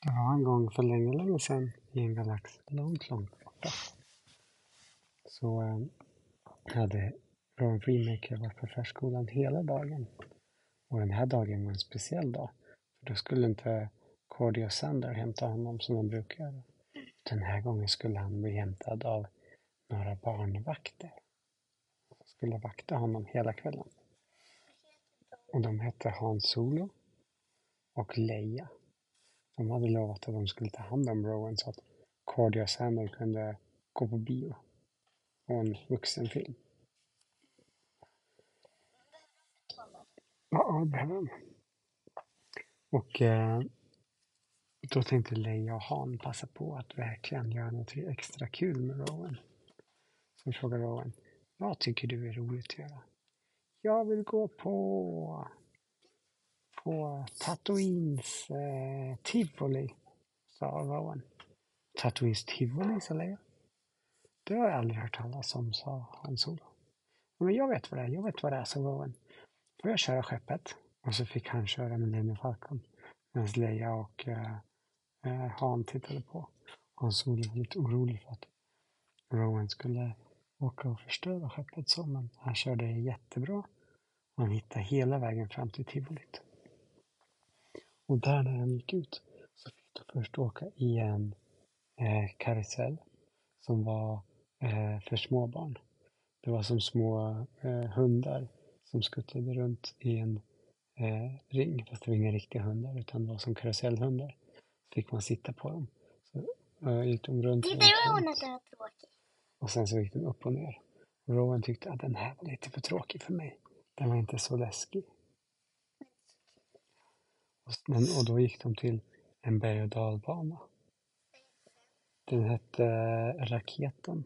Det var en gång för länge, länge sedan i en galax långt, långt borta. Så ehm, hade Ron Freemaker varit på förskolan hela dagen. Och den här dagen var en speciell dag. För då skulle inte Cordy och Sander hämta honom som de brukar göra. Den här gången skulle han bli hämtad av några barnvakter. Som skulle vakta honom hela kvällen. Och de hette Hans Solo och Leia. De hade lovat att de skulle ta hand om Rowan så att Cordy och Samuel kunde gå på bio. Och en vuxenfilm. Ja, det behöver de. Och eh, då tänkte Leia och Han passa på att verkligen göra något extra kul med Rowan. Så frågar Rowan, vad tycker du är roligt att göra? Jag vill gå på på Tatooines eh, tivoli, sa Rowan. Tatooines tivoli, sa Leia. Det har jag aldrig hört talas om, sa Han Solo. Men jag vet vad det är, jag vet vad det är, sa Rowan. Får jag köra skeppet? Och så fick han köra med Millennium Falcon. Medan Leia och eh, eh Han tittade på. Han Solo var lite orolig för att Rowan skulle åka och förstöra skeppet så, men han körde jättebra. Han hittade hela vägen fram till tivolit. Och där när han gick ut så fick de först åka i en eh, karusell som var eh, för småbarn. Det var som små eh, hundar som skuttade runt i en eh, ring. Fast det var inga riktiga hundar utan det var som karusellhundar. fick man sitta på dem. Så eh, gick de runt. Titta Rowan att den är tråkig. Och sen så gick de upp och ner. Och Rowan tyckte att den här var lite för tråkig för mig. Den var inte så läskig. Och, men, och då gick de till en berg och dalbana. Den hette eh, Raketen.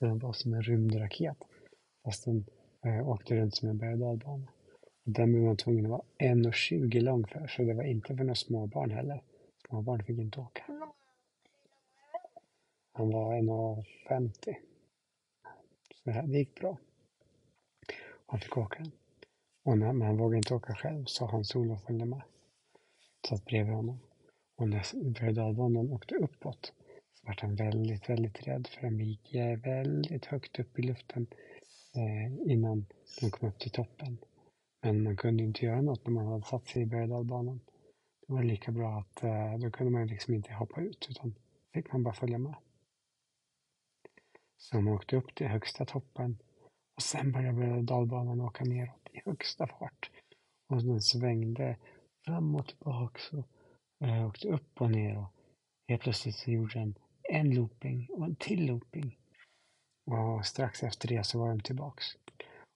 Den var som en rymdraket. Fast den eh, åkte runt som en berg och dalbana. Och den blev man tvungen att vara 1,20 lång för. Så det var inte för några småbarn heller. Småbarn fick inte åka. Han var 1,50. Så det, här, det gick bra. Han fick åka den. Och när, men han vågade inte åka själv så Hans Olof följde med. Satt bredvid honom. Och när berg och dalbanan åkte uppåt så var han väldigt, väldigt rädd för den gick väldigt högt upp i luften eh, innan de kom upp till toppen. Men man kunde inte göra något när man hade satt sig i berg och. Det var lika bra att eh, då kunde man liksom inte hoppa ut utan fick man bara följa med. Så de åkte upp till högsta toppen och sen började bergochdalbanan dalbanan åka neråt i högsta fart. Och den svängde fram och tillbaks och eh, åkte upp och ner och helt plötsligt så gjorde den en looping och en till looping. Och strax efter det så var de tillbaks.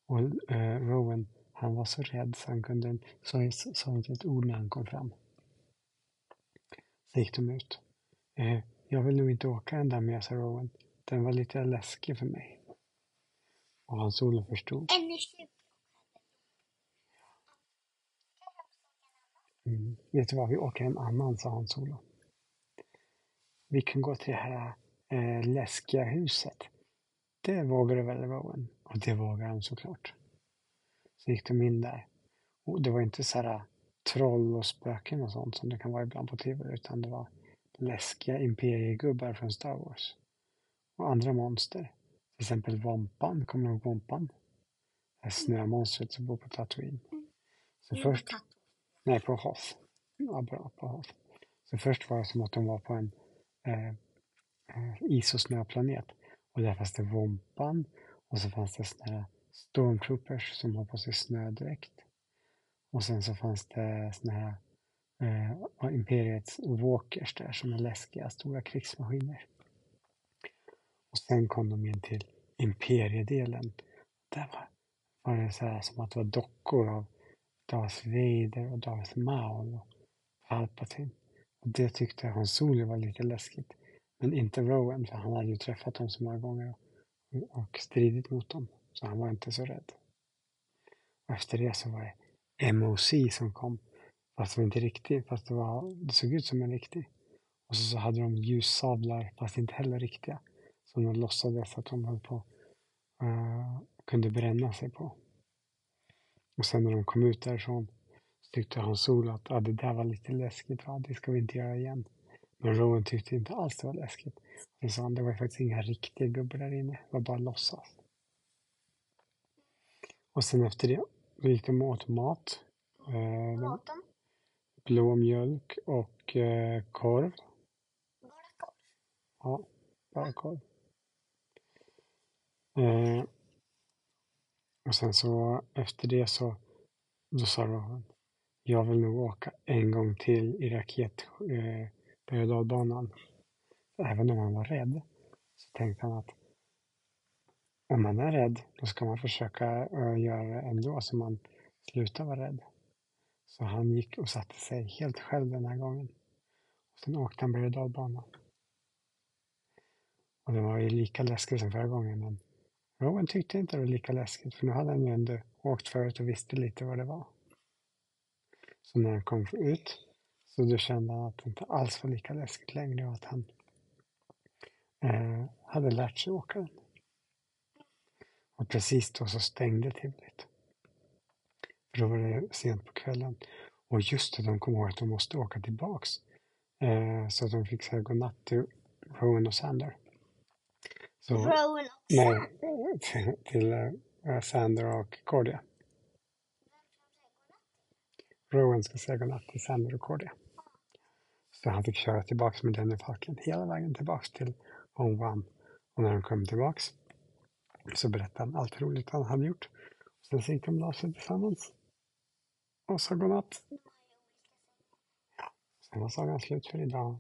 Och eh, Rowan, han var så rädd så han kunde sa, sa inte ett ord när han kom fram. Så gick de ut. Eh, jag vill nog inte åka den där med, sa Rowan. Den var lite läskig för mig. Och Hans Olof förstod. En i tjugo. Mm. Vet du vad, vi åker en annan, sa Hans Olof. Vi kan gå till det här eh, läskiga huset. Det vågar du väl, Rowan? Och det vågar han såklart. Så gick de in där. Och det var inte så här troll och spöken och sånt som det kan vara ibland på tv, utan det var läskiga imperiegubbar från Star Wars. Och andra monster. Till exempel Vompan, kommer du ihåg Vompan? Det här snömonstret som bor på Tatooine. Så först, nej på Hoth. Ja, bra, på Hoth. Så först var det som att de var på en eh, eh, is och snöplanet. Och där fanns det Vompan och så fanns det såna här stormtroopers som har på sig snödräkt. Och sen så fanns det såna här eh, imperiets walkers där som är läskiga stora krigsmaskiner. Och sen kom de in till imperiedelen. Där var, var det så här som att det var dockor av Darth Vader och Darth Maul och Palpatine. Och det tyckte Hans Solo var lite läskigt. Men inte Rowan, för han hade ju träffat dem så många gånger och, och stridit mot dem. Så han var inte så rädd. Och efter det så var det MOC som kom. Fast det var inte riktigt, fast det, var, det såg ut som en riktig. Och så, så hade de ljussablar, fast inte heller riktiga. Som de låtsades att de höll på, uh, kunde bränna sig på. Och sen när de kom ut därifrån så tyckte han Sol att ah, det där var lite läskigt, va? det ska vi inte göra igen. Men Rowan tyckte inte alls det var läskigt. Han sa han, det var faktiskt inga riktiga gubbar där inne, det var bara låtsas. Och sen efter det, då gick de åt mat. Eh, blå mjölk och eh, korv. Bara korv. Ja, bara korv. Eh, och sen så efter det så, då sa Rowan, jag vill nog åka en gång till i raket eh, berg och dalbanan. Även om han var rädd så tänkte han att om man är rädd, då ska man försöka eh, göra det ändå så man slutar vara rädd. Så han gick och satte sig helt själv den här gången. Och sen åkte han berg och dalbanan. Och det var ju lika läskigt som förra gången men Rowan tyckte inte det var lika läskigt för nu hade han ju ändå åkt förut och visste lite vad det var. Så när han kom ut så då kände han att det inte alls var lika läskigt längre och att han eh, hade lärt sig åka den. Och precis då så stängde tivolit. För då var det sent på kvällen. Och just det, de kom ihåg att de måste åka tillbaks. Eh, så de fick säga godnatt till Rowan och Sander. Så, Rowan och nej, till, till eh, Sander och Cordia. Rowan ska säga godnatt till Sander och Cordia. Så han fick köra tillbaks med Denny Falken hela vägen tillbaks till Home One. Och när de kom tillbaks så berättade han allt roligt han hade gjort. Sen så gick de och la sig tillsammans. Och sa godnatt. Sen var sagan slut för idag.